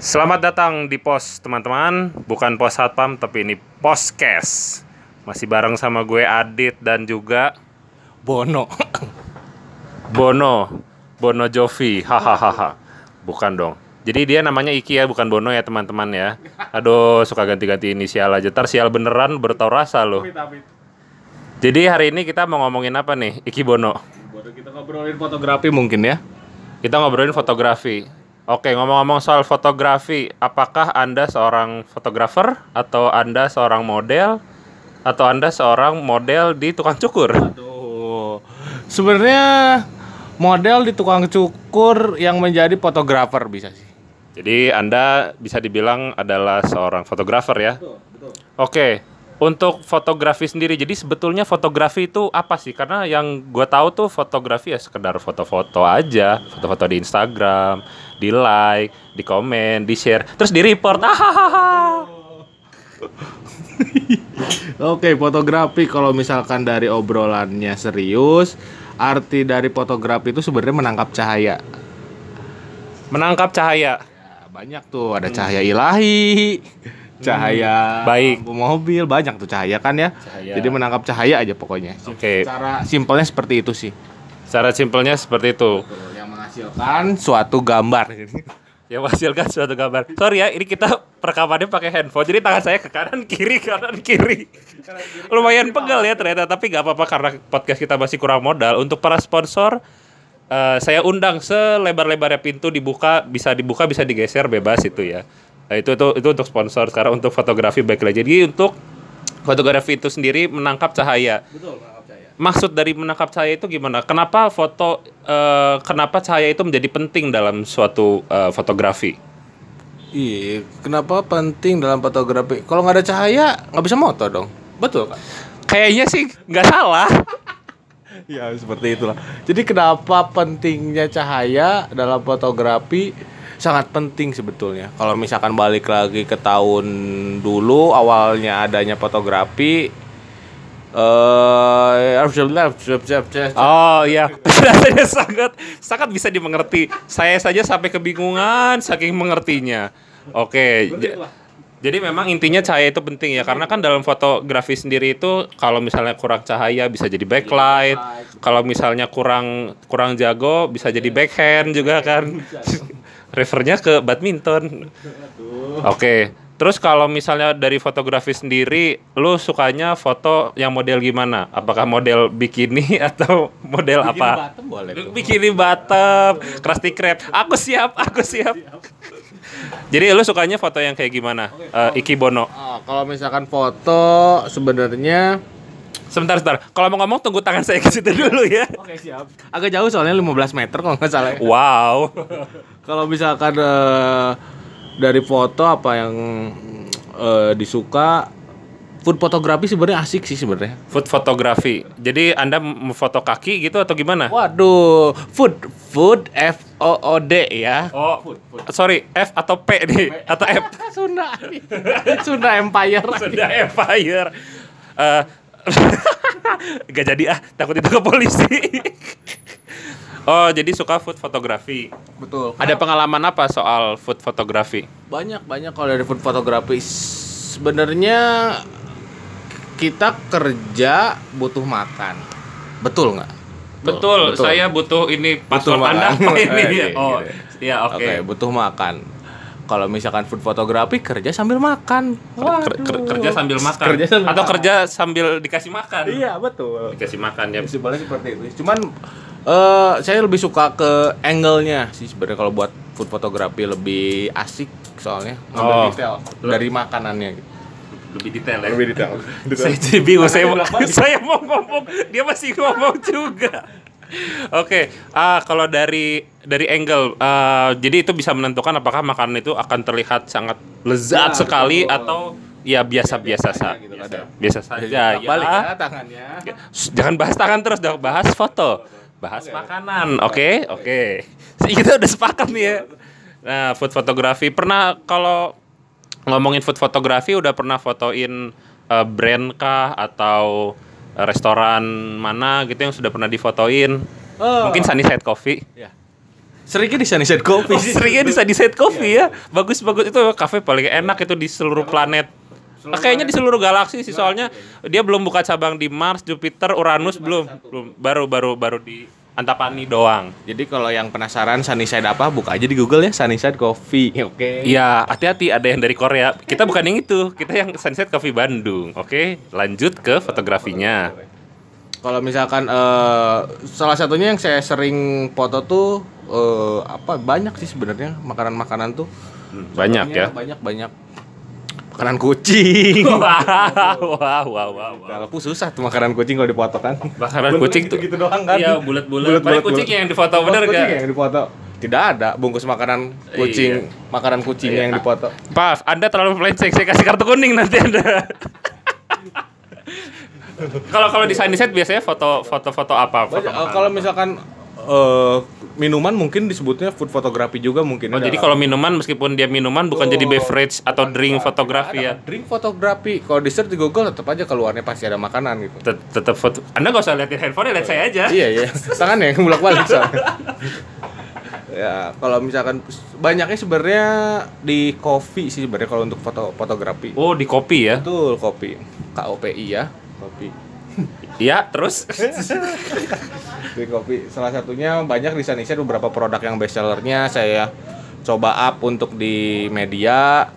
Selamat datang di pos teman-teman, bukan pos satpam tapi ini pos cash. Masih bareng sama gue Adit dan juga Bono. Bono, Bono Jovi, hahaha. Bukan dong. Jadi dia namanya Iki ya, bukan Bono ya teman-teman ya. Aduh, suka ganti-ganti inisial aja. Tar sial beneran bertau rasa loh. Jadi hari ini kita mau ngomongin apa nih, Iki Bono? Bono kita ngobrolin fotografi mungkin ya. Kita ngobrolin fotografi. Oke, ngomong-ngomong soal fotografi, apakah Anda seorang fotografer atau Anda seorang model atau Anda seorang model di tukang cukur? Aduh. Sebenarnya model di tukang cukur yang menjadi fotografer bisa sih. Jadi Anda bisa dibilang adalah seorang fotografer ya. Oke, untuk fotografi sendiri, jadi sebetulnya fotografi itu apa sih? Karena yang gue tahu tuh fotografi ya sekedar foto-foto aja, foto-foto di Instagram, di like, di komen, di share, terus di report. Hahaha. Oke, fotografi kalau misalkan dari obrolannya serius, arti dari fotografi itu sebenarnya menangkap cahaya. Menangkap cahaya. Ya, banyak tuh, ada cahaya ilahi, cahaya Baik. lampu mobil, banyak tuh cahaya kan ya. Cahaya. Jadi menangkap cahaya aja pokoknya. Oke. Cara simpelnya seperti itu sih. Secara simpelnya seperti itu. Yang menghasilkan suatu gambar. Yang menghasilkan suatu gambar. Sorry ya, ini kita perekamannya pakai handphone. Jadi tangan saya ke kanan kiri kanan kiri. Lumayan pegal ya ternyata, tapi nggak apa-apa karena podcast kita masih kurang modal. Untuk para sponsor, eh, saya undang selebar-lebarnya pintu dibuka, bisa dibuka, bisa digeser, bebas itu ya. Nah, itu itu itu untuk sponsor. Sekarang untuk fotografi baik lagi. Jadi untuk fotografi itu sendiri menangkap cahaya. Betul, menangkap cahaya. Maksud dari menangkap cahaya itu gimana? Kenapa foto eh, kenapa cahaya itu menjadi penting dalam suatu eh, fotografi? Iya, kenapa penting dalam fotografi? Kalau nggak ada cahaya, nggak bisa moto dong. Betul kan? Kayaknya sih nggak salah. Ya seperti itulah. Jadi kenapa pentingnya cahaya dalam fotografi sangat penting sebetulnya. Kalau misalkan balik lagi ke tahun dulu awalnya adanya fotografi eh Oh iya, penjelasannya sangat sangat bisa dimengerti. Saya saja sampai kebingungan saking mengertinya. Oke, j- jadi memang intinya cahaya itu penting ya karena kan dalam fotografi sendiri itu kalau misalnya kurang cahaya bisa jadi backlight, kalau misalnya kurang kurang jago bisa jadi backhand juga kan. Refernya ke badminton. Oke. Terus kalau misalnya dari fotografi sendiri, lu sukanya foto yang model gimana? Apakah model bikini atau model apa? Bottom boleh tuh. Bikini bottom, Krusty Krab. Aku siap, aku siap. Jadi lu sukanya foto yang kayak gimana? Eh, Iki Bono. Ah, kalau misalkan foto sebenarnya Sebentar, sebentar. Kalau mau ngomong tunggu tangan saya ke situ dulu ya. Oke siap. Agak jauh soalnya 15 meter kalau nggak salah. ya. Wow. Kalau misalkan eh, dari foto apa yang eh, disuka food fotografi sebenarnya asik sih sebenarnya. Food fotografi. Jadi Anda memfoto kaki gitu atau gimana? Waduh, food food F O O D ya. Oh, sorry, F atau P nih atau F? Sunda. Sunda Empire. Sunda Empire. Eh gak jadi ah, takut itu ke polisi. oh, jadi suka food fotografi. Betul. Ada pengalaman apa soal food fotografi? banyak banyak kalau dari food fotografi sebenarnya kita kerja butuh makan. Betul nggak? Betul, saya butuh ini Butuh password Anda makan. apa ini? Iya, oh, gitu. iya oke. Oke, butuh makan. Kalau misalkan food fotografi kerja sambil makan. Ker- ker- kerja sambil makan Kerja sambil atau makan. kerja sambil dikasih makan. Iya, betul. Dikasih makan ya. Simpelnya seperti itu. Cuman eh saya lebih suka ke angle-nya sih sebenarnya kalau buat food fotografi lebih asik soalnya ngambil Oh. detail dari makanannya gitu. Lebih detail ya. Lebih detail. saya jadi bingung saya mau, saya mau ngomong dia masih ngomong juga oke ah kalau dari dari angle ah, jadi itu bisa menentukan apakah makanan itu akan terlihat sangat lezat Ya, sekali betul. atau ya biasa-biasa saja gitu biasa, kadang. biasa saja ya. balik ya tangannya. Shh, jangan bahas tangan terus dong bahas foto bahas makanan oke? Oke. Kita udah sepakat nih ya. Nah food fotografi pernah kalau ngomongin food fotografi udah pernah fotoin eh, brand kah atau restoran mana gitu yang sudah pernah difotoin? Oh. mungkin Sunnyside Coffee. Ya. Seringnya di Sunnyside Coffee Oh, seringnya di Sunnyside Coffee ya. Bagus-bagus. Itu kafe paling enak itu di seluruh planet. Ah, kayaknya di seluruh galaksi sih soalnya dia belum buka cabang di Mars, Jupiter, Uranus belum. Belum. Baru baru baru di Antapani doang. Jadi kalau yang penasaran Sunnyside apa, buka aja di Google ya Sunnyside Coffee. Oke. Iya, hati-hati ada yang dari Korea. Kita bukan yang itu, kita yang Sunset Coffee Bandung. Oke, lanjut ke fotografinya. Kalau misalkan eh, salah satunya yang saya sering foto tuh eh, apa banyak sih sebenarnya makanan-makanan tuh. Banyak ya. Banyak banyak. Makanan kucing. Wow, wow, wow, wow. wow. Kalau susah tuh makanan kucing kalau dipoto kan. Makanan kucing tuh gitu doang kan. Iya, bulat-bulat. Paling kucing yang difoto bener Kucing gak? yang dipoto. Tidak ada bungkus makanan kucing, makanan kucing yang dipoto. Maaf, Anda terlalu melenceng. Saya kasih kartu kuning nanti Anda. Kalau kalau di Sunnyside biasanya foto foto foto apa? Foto kalau misalkan eh, minuman mungkin disebutnya food photography juga mungkin. Oh, jadi kalau minuman meskipun dia minuman bukan jadi beverage atau drink fotografi ya. Drink fotografi. Kalau di search di Google tetap aja keluarnya pasti ada makanan gitu. Tet- Tetap foto. Anda nggak usah liatin handphone, lihat saya aja. iya iya. Tangannya yang bolak-balik soalnya. ya, kalau misalkan banyaknya sebenarnya di kopi sih sebenarnya kalau untuk foto fotografi. Oh, di kopi ya? Betul, kopi. KOPI ya, kopi. Iya, terus Di kopi. Salah satunya banyak di Sunnyside beberapa produk yang best sellernya saya coba up untuk di media.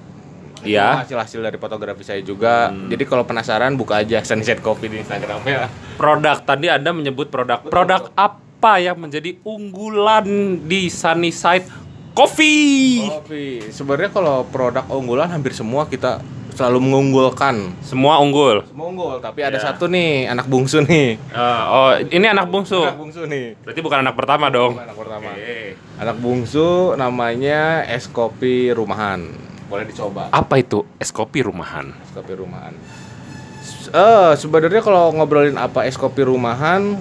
Iya. Hasil-hasil dari fotografi saya juga. Jadi kalau penasaran buka aja Sunnyside Coffee di Instagramnya. produk tadi Anda menyebut produk. Produk apa yang menjadi unggulan di Sunnyside Coffee? Kopi. Sebenarnya kalau produk unggulan hampir semua kita selalu mengunggulkan. Semua unggul. Semua unggul, tapi ada Iya. satu nih anak bungsu nih. Eh, oh, ini anak bungsu. Anak bungsu nih. Berarti bukan anak pertama dong. Anak pertama. Oke. Anak bungsu namanya es kopi rumahan. Boleh dicoba. Apa itu es kopi rumahan? Es kopi rumahan. Eh, sebenarnya kalau ngobrolin apa es kopi rumahan,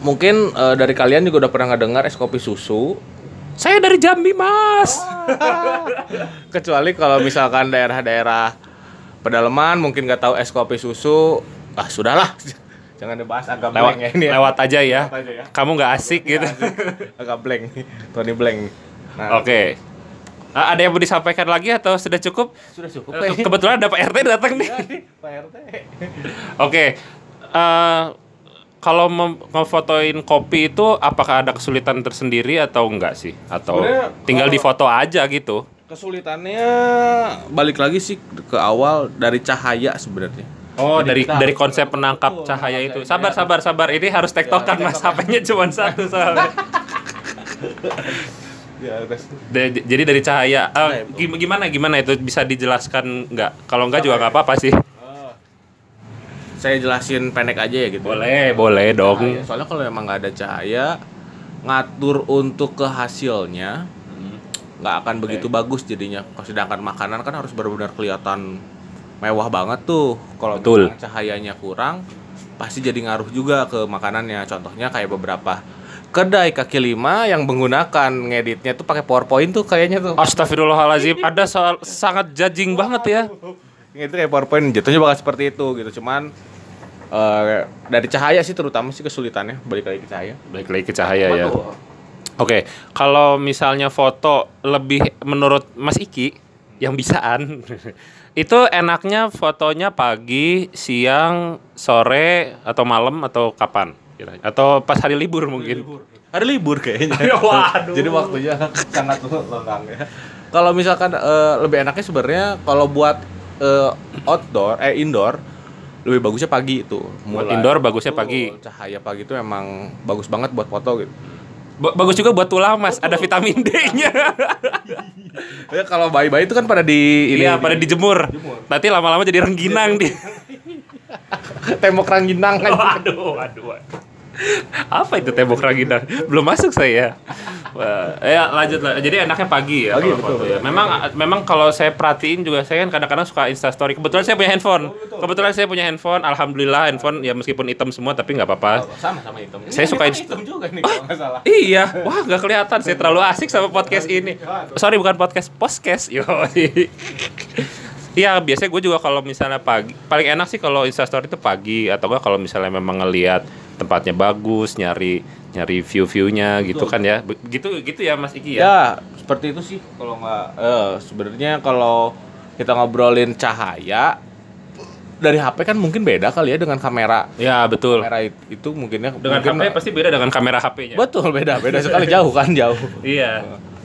mungkin eh, dari kalian juga udah pernah ngedengar es kopi susu. Saya dari Jambi, Mas. Kecuali kalau misalkan daerah-daerah pedalaman mungkin nggak tahu es kopi susu, ah sudahlah. Jangan dibahas agak Lewat blank ya ini ya. lewat aja ya. Lewat aja ya. Kamu nggak asik gitu. agak blank nih. Tony blank. Nah, Oke. Ah, ada yang mau disampaikan lagi atau sudah cukup? sudah cukup. Eh, Pak. Kebetulan ada Pak RT datang nih. Pak RT. Oke. Eh, kalau ngefotoin kopi itu apakah ada kesulitan tersendiri atau enggak sih? Atau Sebenarnya tinggal difoto aja gitu? Kesulitannya balik lagi sih ke awal dari cahaya sebenarnya. Oh, Jadi dari dari konsep penangkap cahaya itu. Sabar, sabar, sabar. Ini harus tektokan Mas. HP-nya cuma satu soalnya. Ya. Da- jadi dari cahaya. Gim- gimana gimana itu bisa dijelaskan nggak? Kalau nggak juga nggak apa-apa sih. Saya jelasin pendek aja ya gitu. Boleh, boleh dong. Cahaya. Soalnya kalau emang nggak ada cahaya, ngatur untuk ke hasilnya nggak akan begitu bagus jadinya. Kalau sedangkan makanan kan harus benar-benar kelihatan mewah banget tuh. Kalau cahayanya kurang, pasti jadi ngaruh juga ke makanannya. Contohnya kayak beberapa kedai kaki lima yang menggunakan ngeditnya tuh pakai PowerPoint tuh kayaknya tuh. Astagfirullahalazim, ada soal sangat judging banget ya. Itu kayak PowerPoint jatuhnya bakal seperti itu gitu cuman eh, dari cahaya sih terutama sih kesulitannya balik lagi ke cahaya Baik lagi ke cahaya ya. Oke, kalau misalnya foto lebih menurut Mas Iki yang bisaan, itu enaknya fotonya pagi, siang, sore, atau malam atau kapan? Atau pas hari libur mungkin? hari libur kayaknya Waduh. jadi waktunya sangat lengkang ya kalau misalkan eh, lebih enaknya sebenarnya kalau buat eh, outdoor eh indoor lebih bagusnya pagi itu Buat indoor bagusnya pagi. cahaya pagi itu emang bagus banget buat foto gitu Ba- Bagus juga buat tulang mas, ada vitamin D-nya. ya kalau bayi-bayi itu kan pada di ini Iya, pada dijemur. Nanti lama-lama jadi rengginang di. tembok rangginang kan Waduh, waduh, waduh. Apa itu tembok rangginang? Belum masuk saya. Wah, ya lanjut lah. Jadi enaknya pagi ya Pagi, betul, foto ya. Memang memang kalau saya perhatiin juga saya kan kadang-kadang suka Insta story. Kebetulan saya punya handphone. Kebetulan saya punya handphone. Alhamdulillah handphone ya meskipun hitam semua tapi nggak apa-apa. sama sama hitam Saya suka Ini inst- hitam juga nih kalau nggak salah Iya, wah nggak kelihatan. Saya terlalu asik sama podcast ini. Sorry bukan podcast, podcast. Yo. Iya, biasanya gue juga kalau misalnya pagi, paling enak sih kalau instastory itu pagi atau enggak kalau misalnya memang ngelihat tempatnya bagus, nyari nyari view-viewnya gitu kan ya. Begitu gitu ya Mas Iki ya. Ya, seperti itu sih kalau nggak eh sebenarnya kalau kita ngobrolin cahaya dari HP kan mungkin beda kali ya dengan kamera. Ya, betul. Kamera it- itu mungkinnya Dengan mungkin, HP pasti beda dengan kamera HP-nya. Betul, beda, beda sekali jauh kan, jauh. Iya.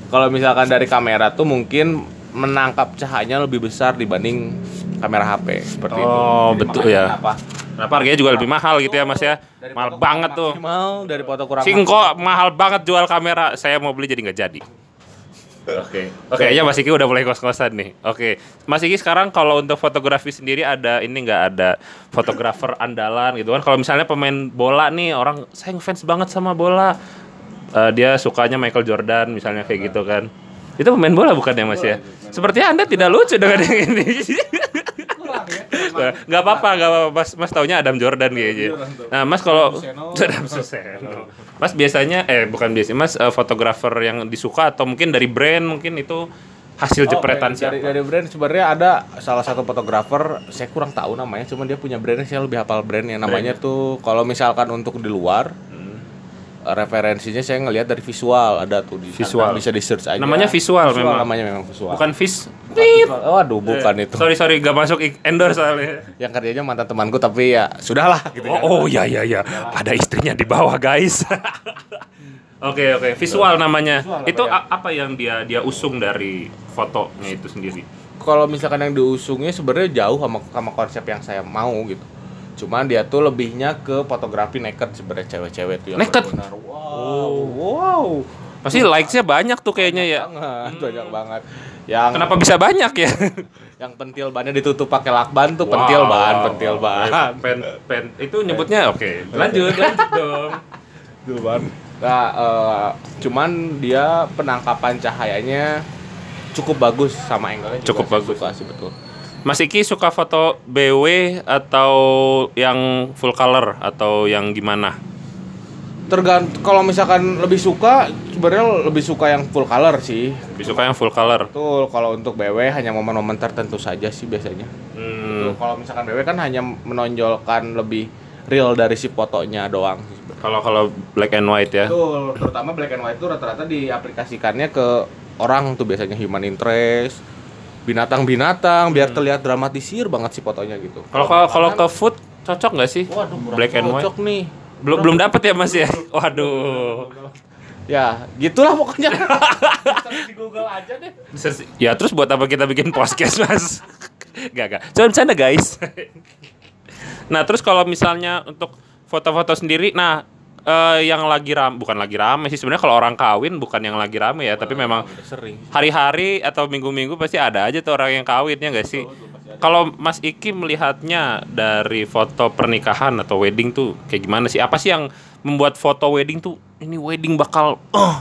Kalau misalkan dari kamera tuh mungkin menangkap cahayanya lebih besar dibanding kamera HP seperti itu. Oh, betul makanya ya. Kenapa? Kenapa harganya juga lebih mahal gitu ya Mas ya? Dari Mahal banget tuh. maksimal, dari foto kurang Singko mahal banget jual kamera. Saya mau beli jadi nggak jadi. Oke. Oke, ya Mas Iki udah mulai kos-kosan nih. Oke. Mas Iki sekarang kalau untuk fotografi sendiri ada ini nggak ada fotografer andalan gitu kan. Kalau misalnya pemain bola nih orang saya ngefans banget sama bola. Eh, dia sukanya Michael Jordan misalnya kayak gitu kan. Itu pemain bola bukan ya Mas ya? Sepertinya Anda tidak lucu dengan yang ini. Nggak apa-apa, nggak apa-apa. Mas, mas taunya Adam Jordan kayaknya. Nah, Mas kalau. Adam Suseno. Mas biasanya eh bukan biasanya Mas eh, fotografer yang disuka atau mungkin dari brand mungkin itu hasil jepretan Oke, siapa? dari, dari brand sebenarnya ada salah satu fotografer saya kurang tahu namanya cuman dia punya brandnya saya lebih hafal brandnya namanya tuh kalau misalkan untuk di luar referensinya saya ngelihat dari visual ada tuh di Visual. bisa di search aja Namanya visual memang. namanya memang visual Bukan fish. oh aduh bukan Eh, itu Sorry sorry gak masuk endorse soalnya. yang kerjanya mantan temanku tapi ya sudahlah gitu ya. Oh, oh ya ya ya. Ada istrinya di bawah, guys. Oke oke, visual namanya. Visual itu namanya. a- apa yang dia dia usung dari fotonya itu sendiri? kalau misalkan yang diusungnya sebenarnya jauh sama sama konsep yang saya mau gitu cuman dia tuh lebihnya ke fotografi naked sebenarnya cewek-cewek tuh yang Naked? benar-benar, wow wow Pasti likes-nya banyak tuh kayaknya ya. banget banyak banget yang Kenapa bisa banyak ya? yang pentil bannya ditutup pakai lakban tuh pentil ban pentil ban Pen, pen, itu nyebutnya oke. Lanjut, lanjut dong. ban nah eh, cuman dia penangkapan cahayanya cukup bagus sama angle-nya Cukup bagus. sih betul Mas Iki suka foto BW atau yang full color atau yang gimana? tergantung kalau misalkan lebih suka sebenarnya lebih suka yang full color sih Lebih suka yang full color. betul kalau untuk BW hanya momen-momen tertentu saja sih biasanya Hmm, Tuh, kalau misalkan BW kan hanya menonjolkan lebih real dari si fotonya doang kalau kalau black and white ya. Betul, terutama black and white itu rata-rata diaplikasikannya ke orang tuh biasanya human interest, binatang-binatang biar terlihat dramatisir banget sih fotonya gitu. Kalau kalau kalau ke food cocok nggak sih? Waduh, black and white. cocok nih. Belum belum dapat ya Mas ya? Waduh. Ya, gitulah pokoknya. di Google aja deh. Ya terus buat apa kita bikin podcast Mas? Gak gak. Cuma bercanda guys. nah terus kalau misalnya untuk foto-foto sendiri, nah eh, yang lagi ram bukan lagi rame sih sebenarnya kalau orang kawin bukan yang lagi rame ya, tapi memang sering. hari-hari atau minggu-minggu pasti ada aja tuh orang yang kawinnya gak sih? Kalau Mas Iki melihatnya dari foto pernikahan atau wedding tuh kayak gimana sih? Apa sih yang membuat foto wedding tuh ini wedding bakal oh,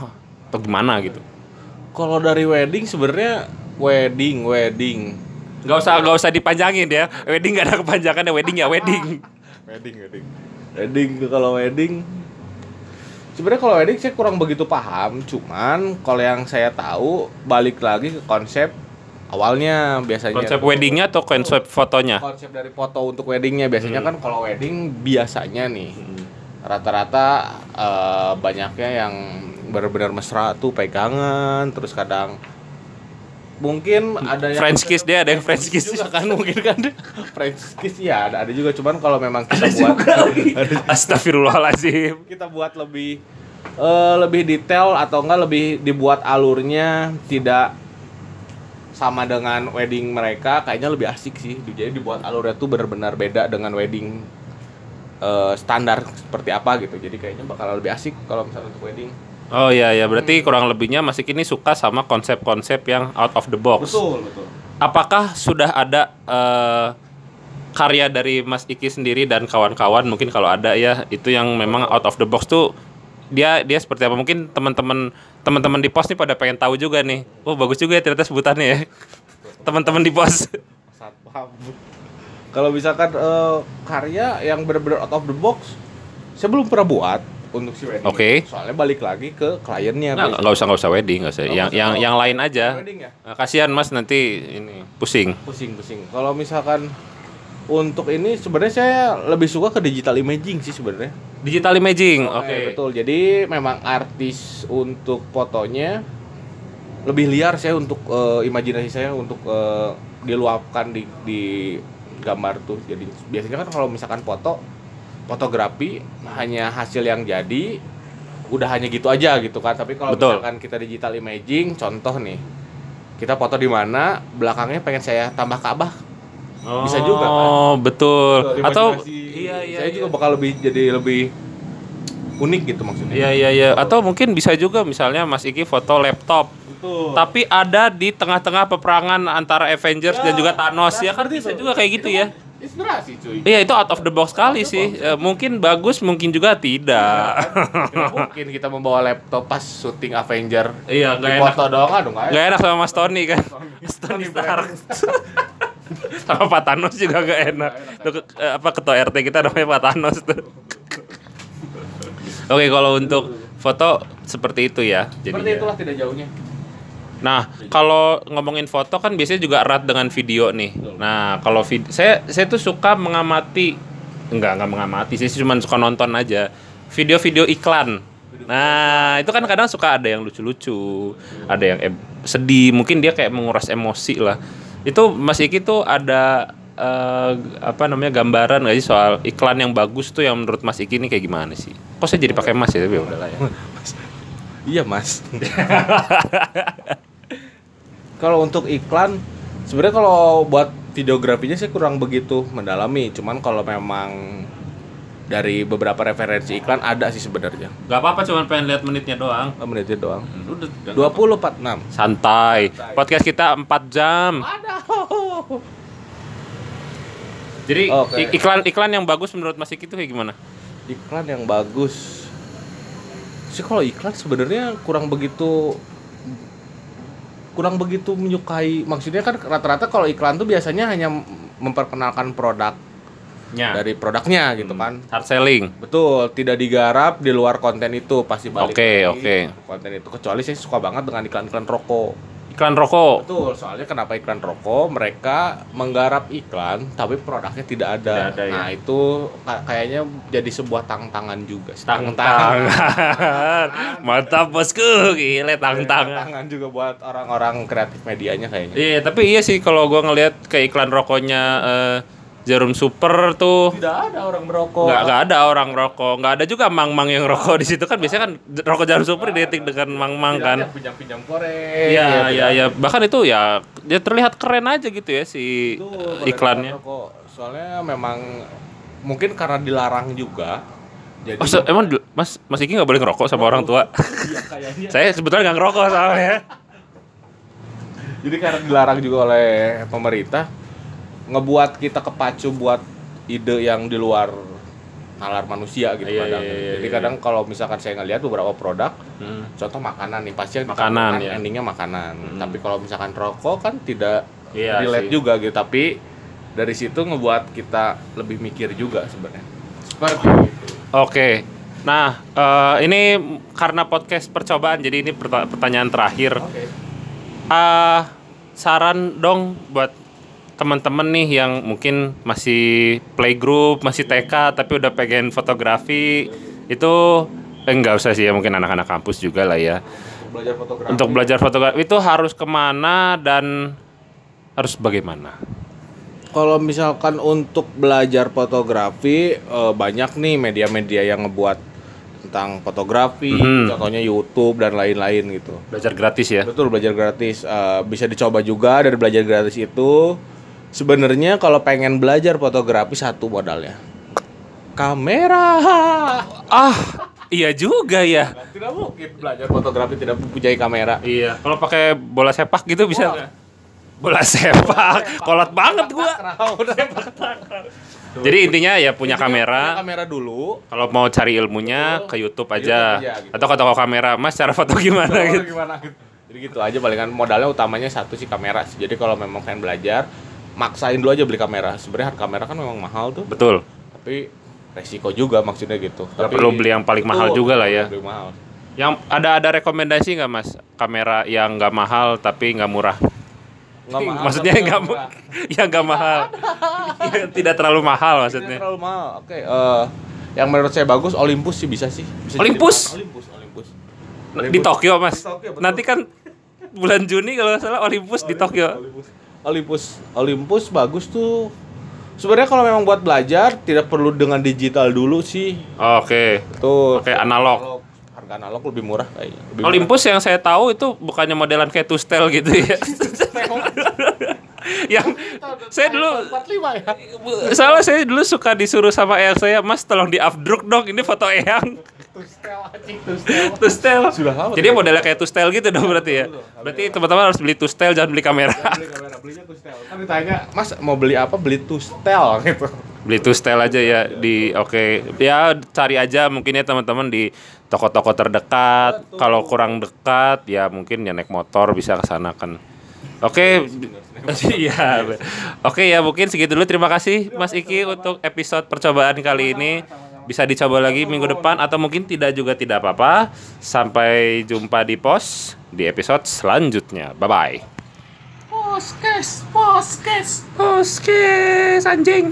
atau gimana gitu? Kalau dari wedding sebenarnya wedding, wedding. Gak usah gak usah dipanjangin ya. Wedding gak ada kepanjangannya, wedding ya wedding. Wedding, wedding. Wedding kalau wedding Sebenarnya kalau wedding saya kurang begitu paham, cuman kalau yang saya tahu balik lagi ke konsep awalnya. Biasanya Konsep weddingnya atau konsep fotonya? konsep dari foto untuk weddingnya. Biasanya kan kalau wedding biasanya nih rata-rata eh, banyaknya yang benar-benar mesra tuh pegangan terus kadang mungkin ada yang French kiss dia ada yang French kiss. juga kan mungkin kan? French kiss ya ada ada juga. Cuman kalau memang kita buat Astagfirullahaladzim. kita buat lebih eh, lebih detail atau enggak lebih dibuat alurnya tidak sama dengan wedding mereka kayaknya lebih asik sih. Jadi dibuat alurnya tuh benar-benar beda dengan wedding eh, standar seperti apa gitu. Jadi kayaknya bakal lebih asik kalau misalnya untuk wedding Oh iya ya, berarti kurang lebihnya masih kini suka sama konsep-konsep yang out of the box. betul betul Apakah sudah ada eh, karya dari Mas Iki sendiri dan kawan-kawan mungkin kalau ada ya itu yang memang out of the box tuh dia dia seperti apa mungkin teman-teman teman-teman di pos nih pada pengen tahu juga nih. Oh bagus juga ya ternyata sebutannya ya. Teman-teman di pos. satpam kalau misalkan eh, karya yang benar-benar out of the box saya belum pernah buat untuk si wedding Oke. soalnya balik lagi ke kliennya Nggak, nggak usah nggak usah wedding, nggak usah. Nggak Yang usah. yang yang lain aja. Wedding ya? Nah, kasihan Mas nanti ini pusing. pusing pusing kalau misalkan untuk ini sebenarnya saya lebih suka ke digital imaging sih sebenarnya Digital imaging. Oke. Oke, betul. Jadi memang artis untuk fotonya lebih liar saya untuk eh, imajinasi saya untuk eh, diluapkan di di gambar tuh. Jadi biasanya kan kalau misalkan foto fotografi hanya hasil yang jadi udah hanya gitu aja gitu kan. Tapi kalau Betul. misalkan kita digital imaging, contoh nih. Kita foto di mana, belakangnya pengen saya tambah Ka'bah. Bisa juga, kan? Oh, betul. Atau Imajinasi iya iya. saya iya. juga bakal lebih jadi lebih unik gitu maksudnya. Iya iya iya. Atau mungkin bisa juga misalnya Mas Iki foto laptop. Betul. Tapi ada di tengah-tengah peperangan antara Avengers Ya, dan juga Thanos nah, ya kan bisa juga kayak gitu Itu ya. kan Inspirasi cuy. Iya itu out of the box kali sih. Eh, mungkin bagus, mungkin juga tidak. Tidak mungkin kita membawa laptop pas syuting Avenger. Iya, nggak enak. foto doang aduh nggak Gak enak sama Mas Tony kan. Mas Tony Stark. sama Pak Thanos juga gak enak. Tuh, eh, apa ketua RT kita namanya Pak Thanos tuh. Oke, kalau untuk foto seperti itu ya. Seperti Jadi itulah tidak jauhnya. Nah, kalau ngomongin foto kan biasanya juga erat dengan video nih. Nah, kalau vid saya saya tuh suka mengamati enggak enggak mengamati sih, cuma suka nonton aja video-video iklan. Nah, itu kan kadang suka ada yang lucu-lucu, ada yang sedih, mungkin dia kayak menguras emosi lah. Itu Mas Iki tuh ada eh, apa namanya gambaran nggak sih soal iklan yang bagus tuh yang menurut Mas Iki ini kayak gimana sih? Kok saya jadi pakai Mas ya tapi ya udahlah ya. Iya mas. kalau untuk iklan, sebenarnya kalau buat videografinya saya kurang begitu mendalami. Cuman kalau memang dari beberapa referensi iklan ada sih sebenarnya. Gak apa-apa, cuma pengen lihat menitnya doang. Oh, menitnya doang. Udah, 20 46. Santai. Podcast kita 4 jam. Jadi Oke. ik- iklan iklan yang bagus menurut Mas Iki itu kayak gimana? Iklan yang bagus. Sih kalau iklan sebenarnya kurang begitu kurang begitu menyukai. Maksudnya kan rata-rata kalau iklan tuh biasanya hanya memperkenalkan produk Ya. dari produknya gitu kan. Hard selling. Betul, tidak digarap di luar konten itu pasti balik Oke, lagi oke. ke konten itu. Kecuali saya suka banget dengan iklan-iklan rokok. Iklan rokok. Betul, soalnya kenapa iklan rokok? Mereka menggarap iklan tapi produknya tidak ada. Tidak ada, ya. nah, itu ka- kayaknya jadi sebuah tantangan juga. sih. Tang-tangan. Mantap bosku, gile tang-tangan. Tantangan juga buat orang-orang kreatif medianya kayaknya. Iya, tapi iya sih kalau gua ngelihat ke iklan rokoknya eh, Jarum Super tuh Tidak ada orang merokok. nggak nggak ada orang rokok, nggak ada juga mang-mang yang rokok di situ kan biasanya kan rokok Jarum Super identik dengan mang-mang kan. pinjam-pinjam korek. Iya, ya, iya, iya. Bahkan itu ya dia terlihat keren aja gitu ya si Itu iklannya. iklan rokok. Soalnya memang mungkin karena dilarang juga. Jadi Oh, emang Mas Mas Iki nggak boleh ngerokok sama orang tua? Iya, kayaknya. Saya sebetulnya nggak ngerokok soalnya. Jadi karena dilarang juga oleh pemerintah, ngebuat kita kepacu buat ide yang di luar nalar manusia gitu Iya, kadang. iya, iya, Jadi iya. kadang kalau misalkan saya ngelihat beberapa produk, Hmm. contoh makanan nih pasti yang Makanan, ya. endingnya makanan. Hmm. Tapi kalau misalkan rokok kan tidak Iya relate sih. juga gitu. Tapi dari situ ngebuat kita lebih mikir juga sebenarnya. Seperti itu. Oke. Nah, eh, ini karena podcast percobaan, jadi ini perta- pertanyaan terakhir. Oke. Ah, saran dong buat teman-teman nih yang mungkin masih playgroup, masih TK tapi udah pengen fotografi itu eh, enggak usah sih ya mungkin anak-anak kampus juga lah ya. Belajar fotografi. Untuk belajar fotografi itu harus ke mana dan harus bagaimana? Kalau misalkan untuk belajar fotografi eh, banyak nih media-media yang ngebuat tentang fotografi, Mhm. contohnya YouTube dan lain-lain gitu. Belajar gratis ya? Betul belajar gratis Eh, bisa dicoba juga dari belajar gratis itu. Sebenarnya kalau pengen belajar fotografi satu modalnya kamera. Ah, iya juga ya. Tidak mungkin belajar fotografi tidak mempunyai kamera. Iya, kalau pakai bola sepak gitu bisa nggak? Bola sepak, kolot banget gua. Jadi intinya ya punya Punya kamera. kamera dulu. Kalau mau cari ilmunya ke YouTube aja, YouTube aja, gitu. atau ke toko kamera. Mas cara foto gimana gitu? gimana gitu. Jadi gitu aja palingan modalnya utamanya satu sih kamera sih. Jadi kalau memang pengen belajar, maksain dulu aja beli kamera. Sebenarnya harga kamera kan memang mahal tuh, Betul. tapi resiko juga maksudnya gitu. Nggak Tapi perlu beli yang paling mahal juga lah ya. Beli mahal. Yang ada ada rekomendasi nggak mas kamera yang nggak mahal tapi nggak murah? Nggak mahal, maksudnya nggak yang nggak mahal, Yang tidak terlalu mahal Tidak maksudnya. terlalu mahal. Oke, eh, yang menurut saya bagus Olympus sih bisa sih. Bisa Olympus? bahan- Olympus, Olympus. Di Tokyo, Mas. Di Tokyo, betul. Nanti kan bulan Juni kalau nggak salah Olympus di Tokyo. Olympus. Olympus, Olympus bagus tuh. Sebenarnya kalau memang buat belajar tidak perlu dengan digital dulu sih. Oke. Tuh. Oke, analog. Harga analog lebih murah kayaknya. Lebih Olympus yang saya tahu itu bukannya modelan kayak Tustel gitu ya. yang saya dulu murah. 45 ya. salah saya dulu suka disuruh sama eyang saya, Mas tolong di updruk dong, ini foto eyang. Tustel anjing, tustel. Tustel. Sudah lama Jadi modelnya kayak Tustel gitu dong berarti ya. Berarti teman-teman harus beli Tustel jangan beli kamera. beli kamera belinya tustel kan ditanya mas mau beli apa beli tustel gitu beli Tustel aja ya di oke ya cari aja mungkin ya teman-teman di toko-toko terdekat. Kalau kurang dekat ya mungkin ya naik motor bisa ke sana kan. Oke, iya. Oke ya mungkin segitu dulu. Terima kasih Mas Iki untuk episode percobaan kali ini. Bisa dicoba lagi minggu depan atau mungkin tidak juga tidak apa-apa. Sampai jumpa di pos di episode selanjutnya. Bye bye. Poskes, poskes. Poskes anjing.